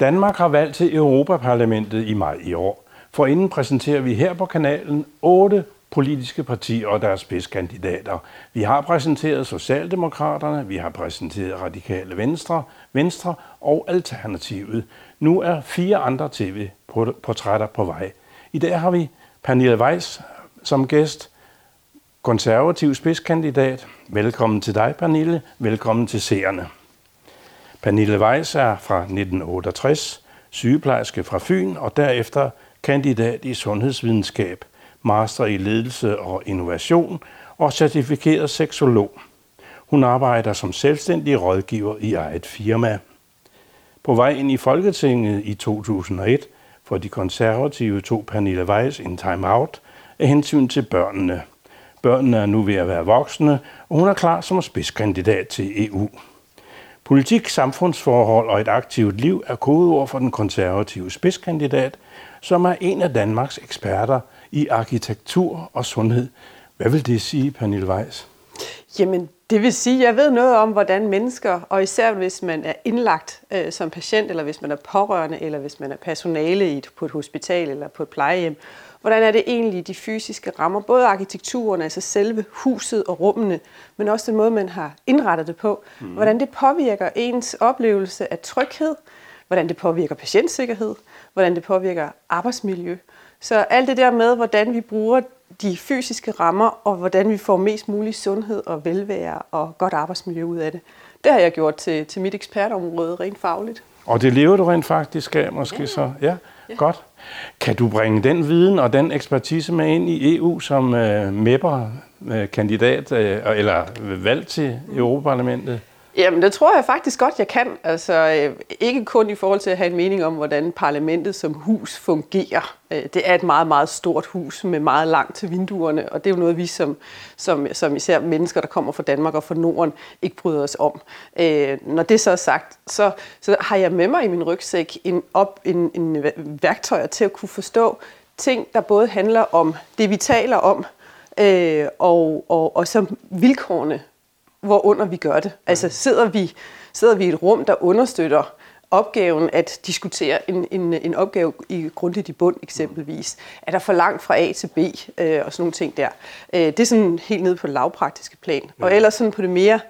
Danmark har valgt til Europaparlamentet i maj i år. For inden præsenterer vi her på kanalen otte politiske partier og deres spidskandidater. Vi har præsenteret Socialdemokraterne, vi har præsenteret Radikale Venstre, Venstre og Alternativet. Nu er fire andre tv-portrætter på vej. I dag har vi Pernille Weiss som gæst, konservativ spidskandidat. Velkommen til dig, Pernille. Velkommen til seerne. Pernille Weiss er fra 1968, sygeplejerske fra Fyn og derefter kandidat i sundhedsvidenskab, master i ledelse og innovation og certificeret seksolog. Hun arbejder som selvstændig rådgiver i eget firma. På vej ind i Folketinget i 2001 for de konservative tog Pernille Weiss en time-out af hensyn til børnene. Børnene er nu ved at være voksne, og hun er klar som spidskandidat til EU. Politik, samfundsforhold og et aktivt liv er kodeord for den konservative spidskandidat, som er en af Danmarks eksperter i arkitektur og sundhed. Hvad vil det sige, Pernille Weiss? Jamen, det vil sige, at jeg ved noget om, hvordan mennesker, og især hvis man er indlagt øh, som patient, eller hvis man er pårørende, eller hvis man er personale i et, på et hospital eller på et plejehjem, hvordan er det egentlig de fysiske rammer, både arkitekturen, altså selve huset og rummene, men også den måde, man har indrettet det på, mm. hvordan det påvirker ens oplevelse af tryghed, hvordan det påvirker patientsikkerhed, hvordan det påvirker arbejdsmiljø. Så alt det der med, hvordan vi bruger de fysiske rammer, og hvordan vi får mest mulig sundhed og velvære og godt arbejdsmiljø ud af det. Det har jeg gjort til, til mit ekspertområde rent fagligt. Og det lever du rent faktisk af, måske ja. så? Ja, ja, godt. Kan du bringe den viden og den ekspertise med ind i EU som øh, MEP'er-kandidat øh, eller valgt til Europaparlamentet? Jamen, det tror jeg faktisk godt, jeg kan. Altså, øh, ikke kun i forhold til at have en mening om, hvordan parlamentet som hus fungerer. Øh, det er et meget, meget stort hus med meget langt til vinduerne, og det er jo noget, vi som, som, som især mennesker, der kommer fra Danmark og fra Norden, ikke bryder os om. Øh, når det så er sagt, så, så har jeg med mig i min rygsæk en, op, en, en værktøjer til at kunne forstå ting, der både handler om det, vi taler om, øh, og, og, og som vilkårene hvorunder vi gør det. Altså sidder vi, sidder vi i et rum, der understøtter opgaven at diskutere en, en, en opgave i grundigt i bund eksempelvis. Er der for langt fra A til B øh, og sådan nogle ting der. Øh, det er sådan helt nede på det lavpraktiske plan. Ja. Og ellers sådan på det mere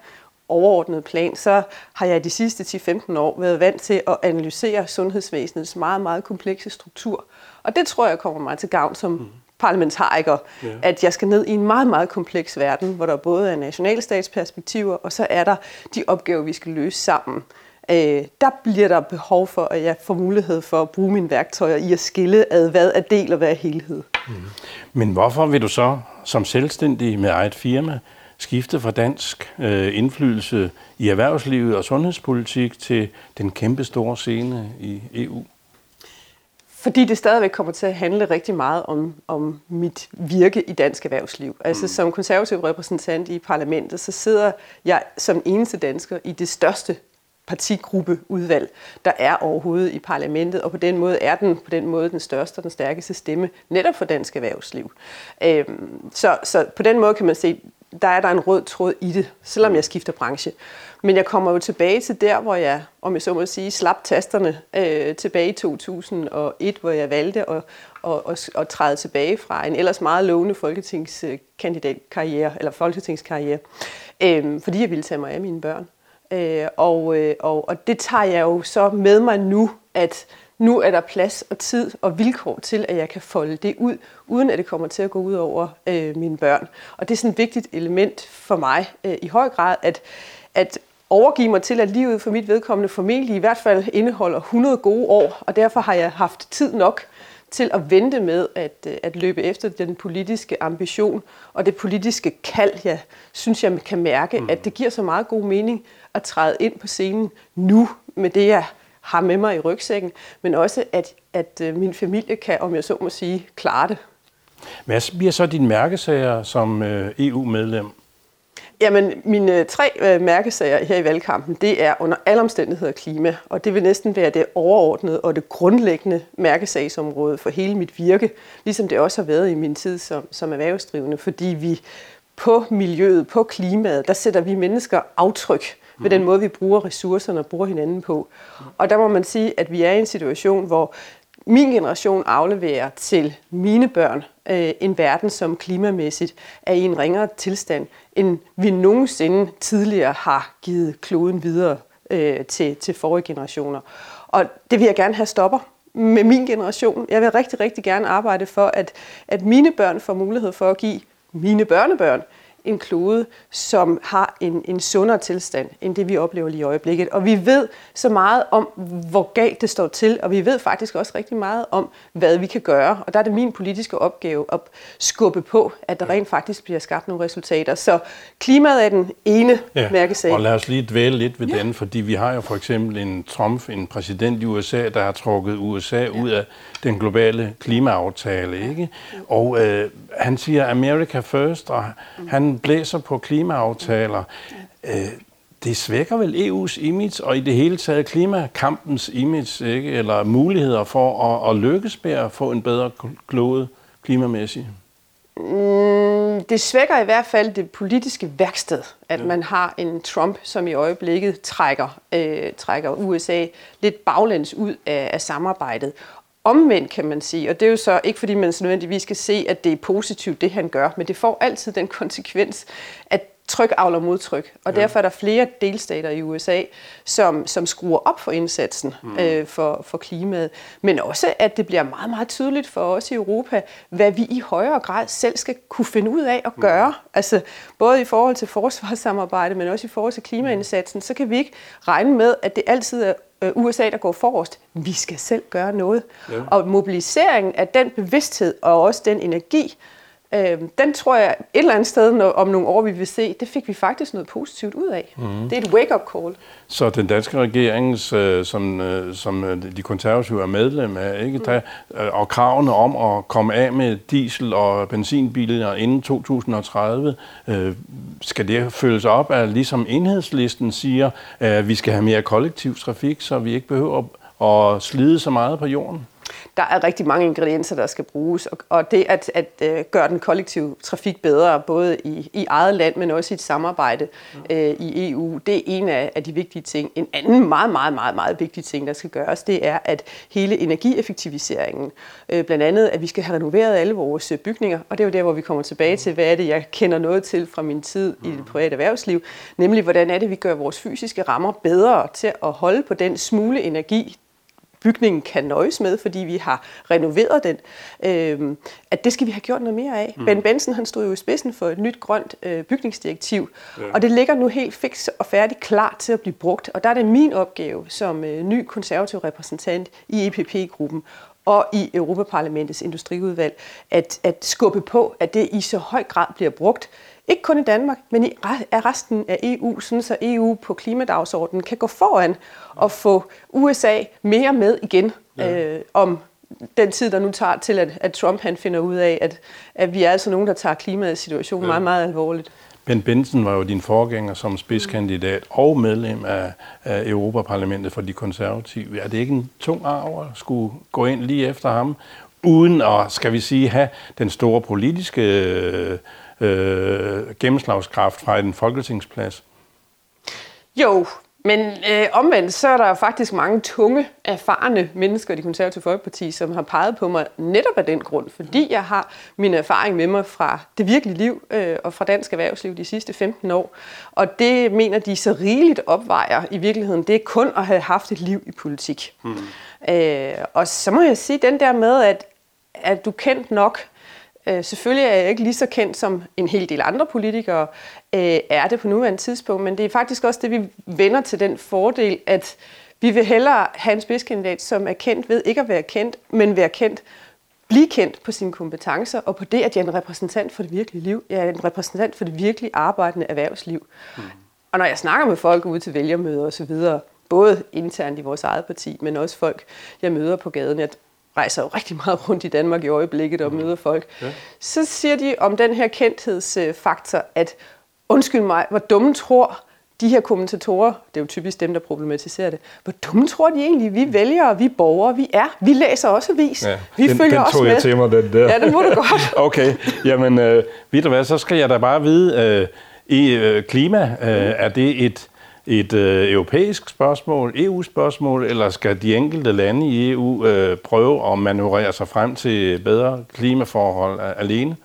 overordnede plan, så har jeg de sidste 10-15 år været vant til at analysere sundhedsvæsenets meget, meget komplekse struktur. Og det tror jeg kommer mig til gavn som mm parlamentariker, ja. at jeg skal ned i en meget, meget kompleks verden, hvor der både er nationalstatsperspektiver, og så er der de opgaver, vi skal løse sammen. Øh, der bliver der behov for, at jeg får mulighed for at bruge mine værktøjer i at skille ad, hvad er del og hvad er helhed. Mm. Men hvorfor vil du så som selvstændig med eget firma skifte fra dansk øh, indflydelse i erhvervslivet og sundhedspolitik til den kæmpe store scene i EU? Fordi det stadigvæk kommer til at handle rigtig meget om, om mit virke i dansk erhvervsliv. Altså mm. som konservativ repræsentant i parlamentet, så sidder jeg som eneste dansker i det største partigruppeudvalg, der er overhovedet i parlamentet, og på den måde er den på den måde den største og den stærkeste stemme netop for dansk erhvervsliv. Øhm, så, så på den måde kan man se, der er der en rød tråd i det, selvom jeg skifter branche. Men jeg kommer jo tilbage til der, hvor jeg, om jeg så må sige, slap tasterne øh, tilbage i 2001, hvor jeg valgte at, at, at, at træde tilbage fra en ellers meget lovende folketingskandidatkarriere, eller folketingskarriere, øh, fordi jeg ville tage mig af mine børn. Øh, og, øh, og, og det tager jeg jo så med mig nu, at nu er der plads og tid og vilkår til, at jeg kan folde det ud, uden at det kommer til at gå ud over øh, mine børn. Og det er sådan et vigtigt element for mig øh, i høj grad, at, at overgive mig til, at livet for mit vedkommende formentlig i hvert fald indeholder 100 gode år, og derfor har jeg haft tid nok til at vente med at, øh, at løbe efter den politiske ambition og det politiske kald, jeg synes, jeg kan mærke, mm. at det giver så meget god mening at træde ind på scenen nu med det, jeg har med mig i rygsækken, men også at, at øh, min familie kan, om jeg så må sige, klare det. Hvad bliver så din mærkesager som øh, EU-medlem? Jamen, mine tre øh, mærkesager her i valgkampen, det er under alle omstændigheder klima, og det vil næsten være det overordnede og det grundlæggende mærkesagsområde for hele mit virke, ligesom det også har været i min tid som, som erhvervsdrivende, fordi vi på miljøet, på klimaet, der sætter vi mennesker aftryk ved den måde, vi bruger ressourcerne og bruger hinanden på. Og der må man sige, at vi er i en situation, hvor min generation afleverer til mine børn øh, en verden, som klimamæssigt er i en ringere tilstand, end vi nogensinde tidligere har givet kloden videre øh, til, til forrige generationer. Og det vil jeg gerne have stopper med min generation. Jeg vil rigtig, rigtig gerne arbejde for, at, at mine børn får mulighed for at give mine børnebørn en klode, som har en, en sundere tilstand, end det vi oplever lige i øjeblikket. Og vi ved så meget om, hvor galt det står til, og vi ved faktisk også rigtig meget om, hvad vi kan gøre. Og der er det min politiske opgave at skubbe på, at der rent faktisk bliver skabt nogle resultater. Så klimaet er den ene ja, mærkesag. Og lad os lige dvæle lidt ved ja. den, fordi vi har jo for eksempel en Trump, en præsident i USA, der har trukket USA ja. ud af den globale klimaaftale, ikke? Og øh, han siger America first, og han blæser på klimaaftaler. Øh, det svækker vel EU's image, og i det hele taget klimakampens image, ikke? eller muligheder for at, at lykkes med at få en bedre klode klimamæssigt? Mm, det svækker i hvert fald det politiske værksted, at ja. man har en Trump, som i øjeblikket trækker, øh, trækker USA lidt baglæns ud af, af samarbejdet omvendt, kan man sige. Og det er jo så ikke, fordi man så nødvendigvis skal se, at det er positivt, det han gør, men det får altid den konsekvens, at tryk avler modtryk. Og ja. derfor er der flere delstater i USA, som, som skruer op for indsatsen mm. øh, for, for klimaet. Men også, at det bliver meget, meget tydeligt for os i Europa, hvad vi i højere grad selv skal kunne finde ud af at mm. gøre. Mm. Altså både i forhold til forsvarssamarbejde, men også i forhold til klimaindsatsen, så kan vi ikke regne med, at det altid er USA, der går forrest. Vi skal selv gøre noget. Ja. Og mobiliseringen af den bevidsthed og også den energi, øh, den tror jeg et eller andet sted når, om nogle år, vi vil se, det fik vi faktisk noget positivt ud af. Mm. Det er et wake-up call. Så den danske regering, øh, som, øh, som øh, de konservative er medlem af, ikke, der, og kravene om at komme af med diesel- og benzinbiler inden 2030, skal det følges op af, ligesom enhedslisten siger, at vi skal have mere kollektiv trafik, så vi ikke behøver at slide så meget på jorden? Der er rigtig mange ingredienser, der skal bruges, og, og det at, at uh, gøre den kollektive trafik bedre, både i, i eget land, men også i et samarbejde uh, i EU, det er en af, af de vigtige ting. En anden meget, meget, meget, meget vigtig ting, der skal gøres, det er, at hele energieffektiviseringen, uh, blandt andet, at vi skal have renoveret alle vores bygninger, og det er jo der, hvor vi kommer tilbage til, hvad er det, jeg kender noget til fra min tid i det private erhvervsliv, nemlig hvordan er det, vi gør vores fysiske rammer bedre til at holde på den smule energi, bygningen kan nøjes med, fordi vi har renoveret den, øh, at det skal vi have gjort noget mere af. Mm. Ben Benson han stod jo i spidsen for et nyt grønt øh, bygningsdirektiv, ja. og det ligger nu helt fix og færdigt klar til at blive brugt. Og der er det min opgave som øh, ny konservativ repræsentant i EPP-gruppen og i Europaparlamentets industriudvalg, at, at skubbe på, at det i så høj grad bliver brugt, ikke kun i Danmark, men i resten af EU, sådan så EU på klimadagsordenen kan gå foran og få USA mere med igen ja. øh, om den tid, der nu tager til, at, at Trump han finder ud af, at, at vi er altså nogen, der tager klimaets situation ja. meget, meget alvorligt. Ben Benson var jo din forgænger som spidskandidat og medlem af, af Europaparlamentet for de konservative. Er det ikke en tung arv at skulle gå ind lige efter ham, uden at, skal vi sige, have den store politiske øh, gennemslagskraft fra en folketingsplads? Jo, men øh, omvendt, så er der faktisk mange tunge, erfarne mennesker i det konservative folkeparti, som har peget på mig netop af den grund, fordi jeg har min erfaring med mig fra det virkelige liv øh, og fra dansk erhvervsliv de sidste 15 år. Og det mener de så rigeligt opvejer i virkeligheden. Det er kun at have haft et liv i politik. Mm. Øh, og så må jeg sige den der med, at, at du kendt nok Øh, selvfølgelig er jeg ikke lige så kendt som en hel del andre politikere øh, er det på nuværende tidspunkt, men det er faktisk også det, vi vender til den fordel, at vi vil hellere have en spidskandidat, som er kendt ved ikke at være kendt, men være kendt, blive kendt på sine kompetencer, og på det, at jeg er en repræsentant for det virkelige liv. Jeg er en repræsentant for det virkelig arbejdende erhvervsliv. Mm. Og når jeg snakker med folk ude til vælgermøder osv., både internt i vores eget parti, men også folk, jeg møder på gaden, at rejser jo rigtig meget rundt i Danmark i øjeblikket og mm. møder folk, ja. så siger de om den her kendthedsfaktor, at undskyld mig, hvor dumme tror de her kommentatorer, det er jo typisk dem, der problematiserer det, hvor dumme tror de egentlig, vi vælgere, vi borgere, vi er? Vi læser også avis. Ja, vi den, følger den også med. jeg til mig, den der. Ja, det må du godt. okay, jamen øh, ved du hvad, så skal jeg da bare vide, øh, i øh, klima, øh, er det et et øh, europæisk spørgsmål, EU-spørgsmål, eller skal de enkelte lande i EU øh, prøve at manøvrere sig frem til bedre klimaforhold alene?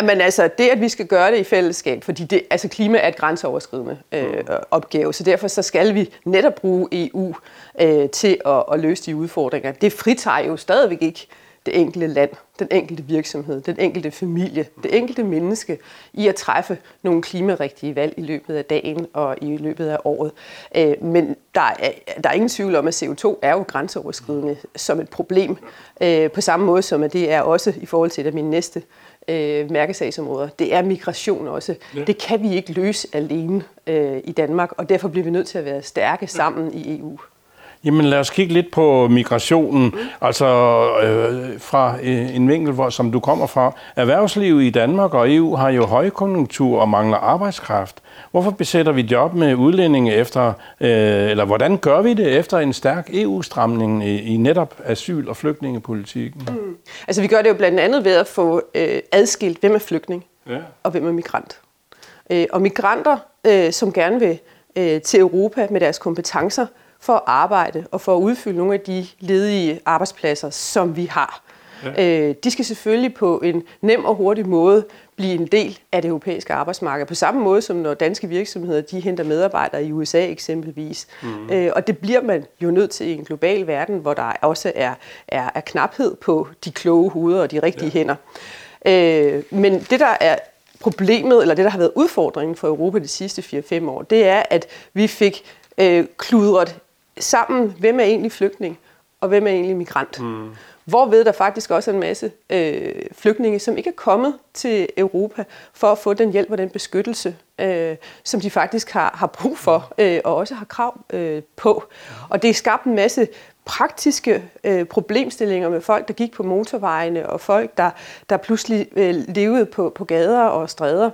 Men altså, det, at vi skal gøre det i fællesskab, fordi det, altså, klima er et grænseoverskridende øh, mm. opgave, så derfor så skal vi netop bruge EU øh, til at, at løse de udfordringer. Det fritager jo stadigvæk ikke det enkelte land, den enkelte virksomhed, den enkelte familie, det enkelte menneske i at træffe nogle klimarigtige valg i løbet af dagen og i løbet af året. Øh, men der er, der er ingen tvivl om, at CO2 er jo grænseoverskridende som et problem, øh, på samme måde som at det er også i forhold til et af mine næste øh, mærkesagsområder. Det er migration også. Ja. Det kan vi ikke løse alene i Danmark, og derfor bliver vi nødt til at være stærke sammen i EU. Jamen lad os kigge lidt på migrationen, mm. altså øh, fra øh, en vinkel, hvor, som du kommer fra. Erhvervslivet i Danmark og EU har jo højkonjunktur og mangler arbejdskraft. Hvorfor besætter vi job med udlændinge efter, øh, eller hvordan gør vi det efter en stærk EU-stramning i, i netop asyl- og flygtningepolitikken? Mm. Altså vi gør det jo blandt andet ved at få øh, adskilt, hvem er flygtning ja. og hvem er migrant. Øh, og migranter, øh, som gerne vil øh, til Europa med deres kompetencer, for at arbejde og for at udfylde nogle af de ledige arbejdspladser, som vi har. Ja. Øh, de skal selvfølgelig på en nem og hurtig måde blive en del af det europæiske arbejdsmarked. På samme måde som når danske virksomheder de henter medarbejdere i USA eksempelvis. Mm. Øh, og det bliver man jo nødt til i en global verden, hvor der også er, er, er knaphed på de kloge hoveder og de rigtige ja. hænder. Øh, men det der er problemet, eller det der har været udfordringen for Europa de sidste 4-5 år, det er, at vi fik øh, kludret sammen, hvem er egentlig flygtning, og hvem er egentlig migrant. Mm. Hvorved der faktisk også er en masse øh, flygtninge, som ikke er kommet til Europa for at få den hjælp og den beskyttelse, øh, som de faktisk har, har brug for øh, og også har krav øh, på. Og det er skabt en masse praktiske øh, problemstillinger med folk, der gik på motorvejene, og folk, der, der pludselig øh, levede på, på gader og stræder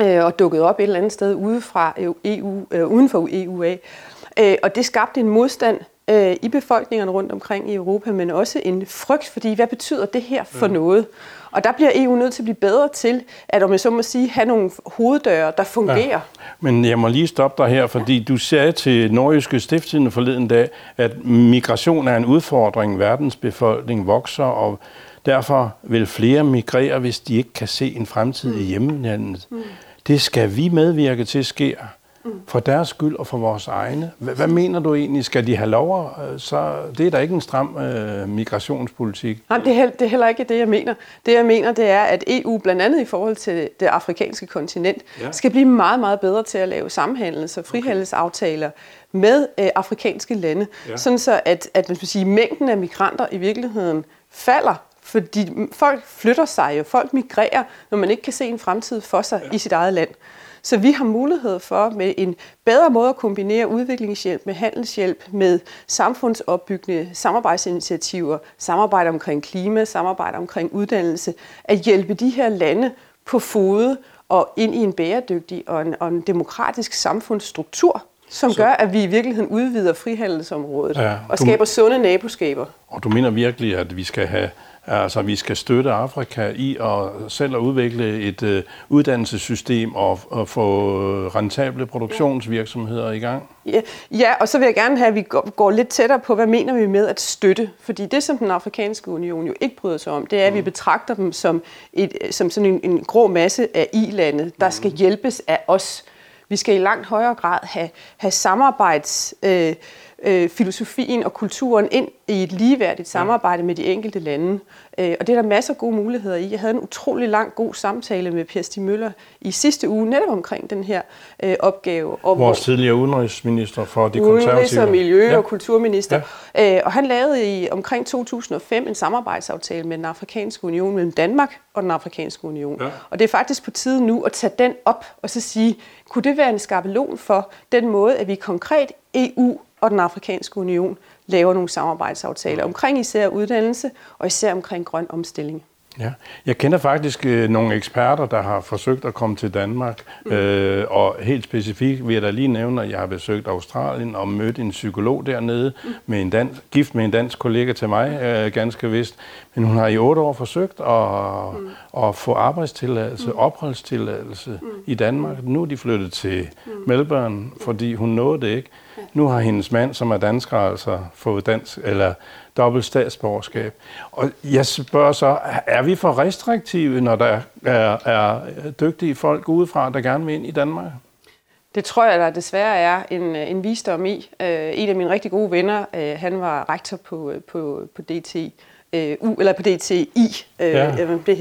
øh, og dukkede op et eller andet sted ude fra EU, øh, uden for EU af. Øh, og det skabte en modstand øh, i befolkningerne rundt omkring i Europa, men også en frygt, fordi hvad betyder det her for ja. noget? Og der bliver EU nødt til at blive bedre til, at om jeg så må sige, have nogle hoveddøre, der fungerer. Ja. Men jeg må lige stoppe dig her, fordi ja. du sagde til Nordjyske Stifttidende forleden dag, at migration er en udfordring. Verdens befolkning vokser, og derfor vil flere migrere, hvis de ikke kan se en fremtid mm. i hjemlandet. Mm. Det skal vi medvirke til sker. For deres skyld og for vores egne. Hvad, hvad mener du egentlig? Skal de have lov? Så det er da ikke en stram øh, migrationspolitik. Nej, det er, det er heller ikke det, jeg mener. Det, jeg mener, det er, at EU, blandt andet i forhold til det afrikanske kontinent, ja. skal blive meget, meget bedre til at lave samhandels- og frihandelsaftaler okay. med øh, afrikanske lande. Ja. Sådan så, at, at man skal sige, mængden af migranter i virkeligheden falder fordi folk flytter sig jo, folk migrerer, når man ikke kan se en fremtid for sig ja. i sit eget land. Så vi har mulighed for med en bedre måde at kombinere udviklingshjælp med handelshjælp, med samfundsopbyggende samarbejdsinitiativer, samarbejde omkring klima, samarbejde omkring uddannelse, at hjælpe de her lande på fod og ind i en bæredygtig og en, og en demokratisk samfundsstruktur, som gør, at vi i virkeligheden udvider frihandelsområdet ja, og skaber sunde naboskaber. Og du mener virkelig, at vi skal have Altså, vi skal støtte Afrika i at selv at udvikle et uh, uddannelsessystem og, og få rentable produktionsvirksomheder i gang. Ja, ja, og så vil jeg gerne have, at vi går, går lidt tættere på, hvad mener vi med at støtte? Fordi det, som den afrikanske union jo ikke bryder sig om, det er, at vi mm. betragter dem som, et, som sådan en, en grå masse af i-lande, der skal mm. hjælpes af os. Vi skal i langt højere grad have, have samarbejds... Øh, øh, filosofien og kulturen ind i et ligeværdigt samarbejde med de enkelte lande. Øh, og det er der masser af gode muligheder i. Jeg havde en utrolig lang god samtale med Per Stig Møller i sidste uge, netop omkring den her øh, opgave. Og Vores hvor, tidligere udenrigsminister for de konservative. Udenrigs- og miljø- ja. og kulturminister. Ja. Øh, og han lavede i omkring 2005 en samarbejdsaftale med den afrikanske union, mellem Danmark og den afrikanske union. Ja. Og det er faktisk på tide nu at tage den op og så sige, kunne det være en skabelon for den måde, at vi konkret EU og den afrikanske union laver nogle samarbejdsaftaler omkring især uddannelse og især omkring grøn omstilling. Ja, jeg kender faktisk øh, nogle eksperter, der har forsøgt at komme til Danmark, mm. øh, og helt specifikt vil jeg da lige nævne, at jeg har besøgt Australien og mødt en psykolog dernede, mm. med en dans, gift med en dansk kollega til mig, øh, ganske vist. Men hun har i otte år forsøgt at, mm. at få arbejdstilladelse, mm. opholdstilladelse mm. i Danmark. Nu er de flyttet til mm. Melbourne, fordi hun nåede det ikke. Nu har hendes mand, som er dansker, altså fået dansk, eller dobbelt statsborgerskab. Og jeg spørger så, er vi for restriktive, når der er, er dygtige folk udefra, der gerne vil ind i Danmark? Det tror jeg, der desværre er en, en visdom i. Uh, en af mine rigtig gode venner, uh, han var rektor på, på, på DTI, øh, U, eller på DTI. Øh, ja.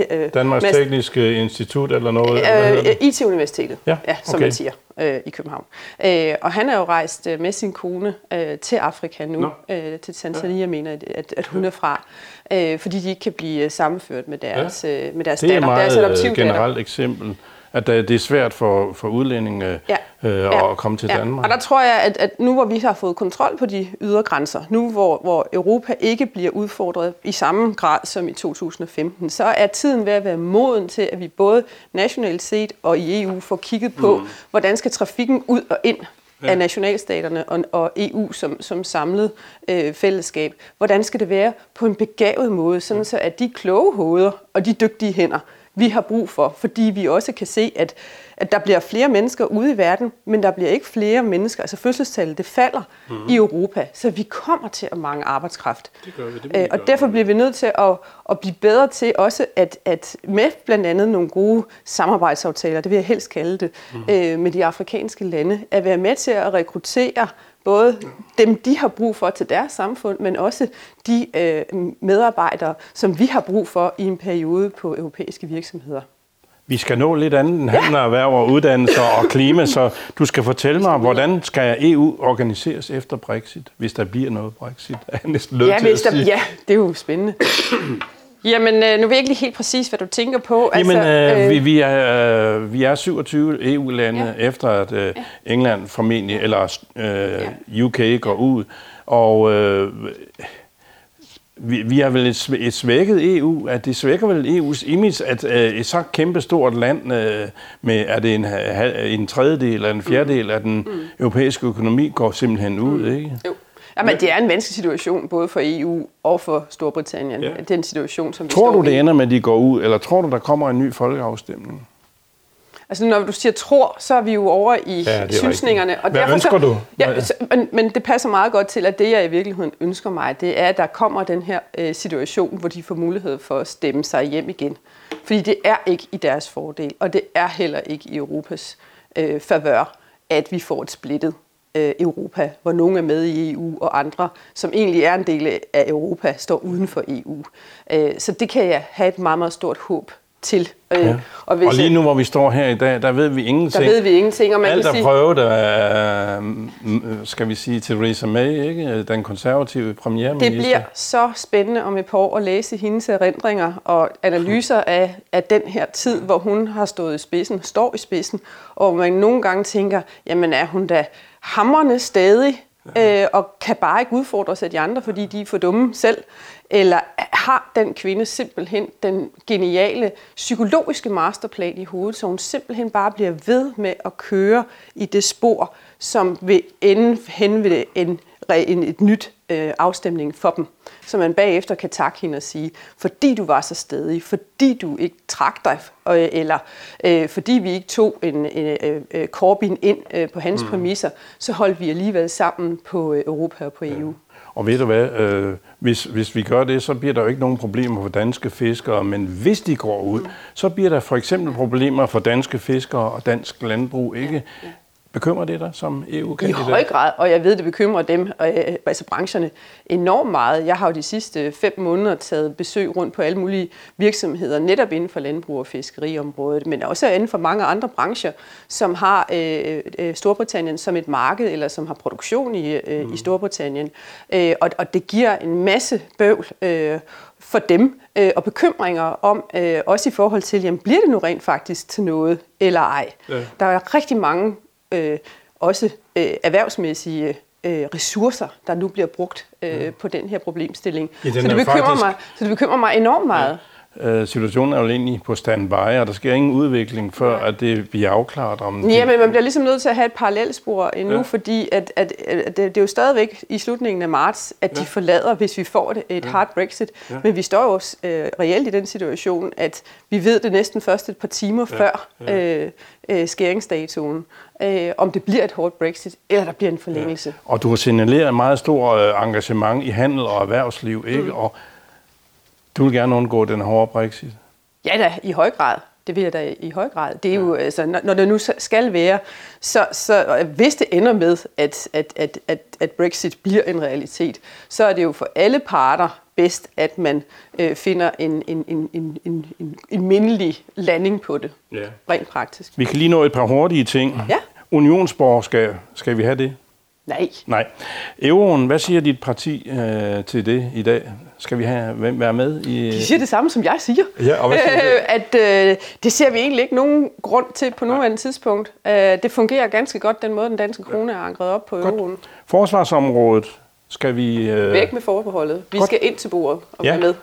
øh, Danmarks mest, Tekniske Institut eller noget? Øh, øh IT-universitetet, ja, ja, som man siger, øh, i København. Øh, og han er jo rejst øh, med sin kone øh, til Afrika nu, øh, til Tanzania, ja. mener at, at hun er fra, øh, fordi de ikke kan blive sammenført med deres, ja. øh, med deres datter. Det er et meget deres generelt eksempel at det er svært for, for udlændinge ja. Øh, ja. at komme til ja. Danmark. Og der tror jeg, at, at nu hvor vi har fået kontrol på de ydre grænser, nu hvor, hvor Europa ikke bliver udfordret i samme grad som i 2015, så er tiden ved at være moden til, at vi både nationalt set og i EU får kigget på, mm. hvordan skal trafikken ud og ind ja. af nationalstaterne og, og EU som, som samlet øh, fællesskab. Hvordan skal det være på en begavet måde, sådan så at de kloge hoveder og de dygtige hænder, vi har brug for, fordi vi også kan se, at, at der bliver flere mennesker ude i verden, men der bliver ikke flere mennesker. Altså fødselstallet, det falder mm-hmm. i Europa, så vi kommer til at mange arbejdskraft. Det gør vi, det vi og derfor bliver vi nødt til at, at blive bedre til også at, at med blandt andet nogle gode samarbejdsaftaler, det vil jeg helst kalde det, mm-hmm. øh, med de afrikanske lande, at være med til at rekruttere både dem, de har brug for til deres samfund, men også de øh, medarbejdere, som vi har brug for i en periode på europæiske virksomheder. Vi skal nå lidt andet end handel og erhverv og uddannelser og klima, så du skal fortælle mig, hvordan skal EU organiseres efter Brexit, hvis der bliver noget Brexit? Er næsten ja, hvis der, ja, det er jo spændende. Jamen, øh, nu ved jeg ikke lige helt præcis, hvad du tænker på. Jamen, altså, øh, vi, vi, er, øh, vi er 27 EU-lande, ja. efter at øh, England formentlig, eller øh, ja. UK går ud. Og øh, vi, vi er vel et, et svækket EU, at det svækker vel EU's image, at øh, et så kæmpestort land øh, med, er det en, en tredjedel eller en fjerdedel mm. af den mm. europæiske økonomi går simpelthen ud, mm. ikke? Jo. Jamen, det er en vanskelig situation, både for EU og for Storbritannien. Ja. Det er en situation, som vi Tror du, det ender med, at de går ud, eller tror du, der kommer en ny folkeafstemning? Altså når du siger tror, så er vi jo over i ja, synsningerne. Og Hvad derfor ønsker så, du? Ja, så, men, men det passer meget godt til, at det jeg i virkeligheden ønsker mig, det er, at der kommer den her øh, situation, hvor de får mulighed for at stemme sig hjem igen. Fordi det er ikke i deres fordel, og det er heller ikke i Europas øh, favør, at vi får et splittet øh, Europa, hvor nogle er med i EU, og andre, som egentlig er en del af Europa, står uden for EU. Øh, så det kan jeg have et meget, meget stort håb til. Øh, ja. Og, hvis og lige nu, hvor vi står her i dag, der ved vi ingenting. Der ved vi ingenting. Og man Alt er sige... prøvet af, skal vi sige, Theresa May, ikke? den konservative premierminister. Det bliver så spændende om et par år at læse hendes erindringer og analyser af, af den her tid, hvor hun har stået i spidsen, står i spidsen, og man nogle gange tænker, jamen er hun da hammerne stadig, øh, og kan bare ikke udfordre sig af de andre, fordi de er for dumme selv? Eller har den kvinde simpelthen den geniale psykologiske masterplan i hovedet, så hun simpelthen bare bliver ved med at køre i det spor, som vil ende hen ved en, en, et nyt øh, afstemning for dem, så man bagefter kan takke hende og sige, fordi du var så stedig, fordi du ikke trak dig, øh, eller øh, fordi vi ikke tog en, en øh, øh, Corbyn ind øh, på hans mm. præmisser, så holdt vi alligevel sammen på øh, Europa og på EU. Ja. Og ved du hvad, øh, hvis, hvis vi gør det, så bliver der jo ikke nogen problemer for danske fiskere, men hvis de går ud, mm. så bliver der for eksempel problemer for danske fiskere og dansk landbrug, ikke? Ja, ja. Bekymrer det dig som EU-kandidat? I høj grad, og jeg ved, det bekymrer dem, øh, altså brancherne, enormt meget. Jeg har jo de sidste fem måneder taget besøg rundt på alle mulige virksomheder, netop inden for landbrug og fiskeriområdet, men også inden for mange andre brancher, som har øh, øh, Storbritannien som et marked, eller som har produktion i, øh, mm. i Storbritannien. Øh, og, og det giver en masse bøvl øh, for dem, øh, og bekymringer om, øh, også i forhold til, jamen, bliver det nu rent faktisk til noget, eller ej? Ja. Der er rigtig mange øh, også øh, erhvervsmæssige øh, ressourcer, der nu bliver brugt øh, på den her problemstilling. Ja, så, det bekymrer faktisk... mig, så det bekymrer mig enormt meget. Øh, situationen er jo egentlig på standby, og der sker ingen udvikling, før at det bliver afklaret om Ja, men man bliver ligesom nødt til at have et parallelspor endnu, ja. fordi at, at, at det, det er jo stadigvæk i slutningen af marts, at de forlader, hvis vi får det, et ja. hard Brexit. Ja. Men vi står jo øh, reelt i den situation, at vi ved det næsten først et par timer ja. før ja. Øh, øh, skæringsdatoen, øh, om det bliver et hårdt Brexit, eller der bliver en forlængelse. Ja. Og du har signaleret meget stor øh, engagement i handel og erhvervsliv, ikke? Mm. Og du vil gerne undgå den hårde Brexit? Ja da, i høj grad. Det vil jeg da i høj grad. Det er jo, altså, når, når det nu skal være, så, så hvis det ender med, at, at, at, at, at Brexit bliver en realitet, så er det jo for alle parter bedst, at man øh, finder en, en, en, en, en, en mindelig landing på det, ja. rent praktisk. Vi kan lige nå et par hurtige ting. Ja. Unionsborgerskab, skal vi have det? Nej. Nej. Euroen, hvad siger dit parti øh, til det i dag? Skal vi have hvem være med i? De siger det samme, som jeg siger. Ja, og hvad siger øh, At øh, det ser vi egentlig ikke nogen grund til på nuværende tidspunkt. Øh, det fungerer ganske godt, den måde, den danske krone er ankret op på godt. euroen. Forsvarsområdet skal vi... Øh... Væk med forbeholdet. Vi godt. skal ind til bordet og ja. være med.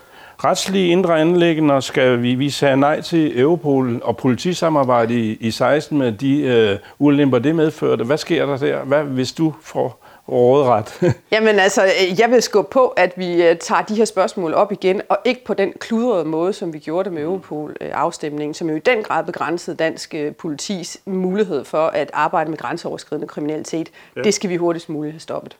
Retslige indre anlæggende skal vi, vi sagde nej til Europol og politisamarbejde i, i 16 med de øh, ulemper, det medførte. Hvad sker der der, Hvad, hvis du får råderet? Jamen altså, jeg vil skubbe på, at vi øh, tager de her spørgsmål op igen, og ikke på den kludrede måde, som vi gjorde det med Europol-afstemningen, som jo i den grad begrænsede dansk øh, politis mulighed for at arbejde med grænseoverskridende kriminalitet. Ja. Det skal vi hurtigst muligt have stoppet.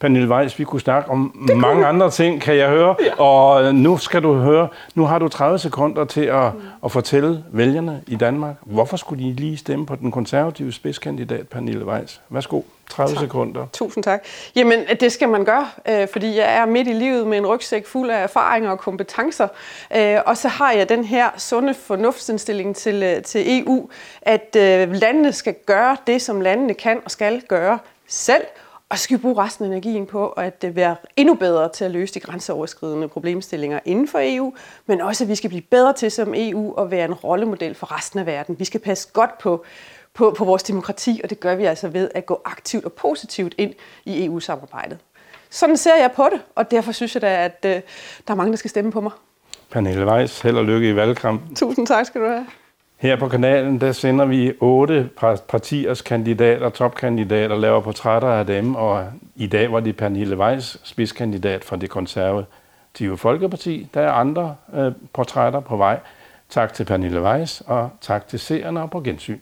Pernille Weiss, vi kunne snakke om det mange andre ting, kan jeg høre. Ja. Og nu skal du høre, nu har du 30 sekunder til at, mm. at fortælle vælgerne i Danmark, hvorfor skulle de lige stemme på den konservative spidskandidat Pernille Weiss? Værsgo, 30 tak. sekunder. Tusind tak. Jamen, det skal man gøre, øh, fordi jeg er midt i livet med en rygsæk fuld af erfaringer og kompetencer. Øh, og så har jeg den her sunde fornuftsindstilling til, øh, til EU, at landene skal gøre det, som landene kan og skal gøre selv, og så skal vi bruge resten af energien på at øh, være endnu bedre til at løse de grænseoverskridende problemstillinger inden for EU, men også at vi skal blive bedre til som EU at være en rollemodel for resten af verden. Vi skal passe godt på, på, på vores demokrati, og det gør vi altså ved at gå aktivt og positivt ind i EU-samarbejdet. Sådan ser jeg på det, og derfor synes jeg da, at øh, der er mange, der skal stemme på mig. Pernille Weiss, held og lykke i valgkampen. Tusind tak skal du have. Her på kanalen, der sender vi otte partiers kandidater, topkandidater, laver portrætter af dem, og i dag var det Pernille Weiss, spidskandidat fra det konservative Folkeparti. Der er andre øh, portrætter på vej. Tak til Pernille Weiss, og tak til seerne og på gensyn.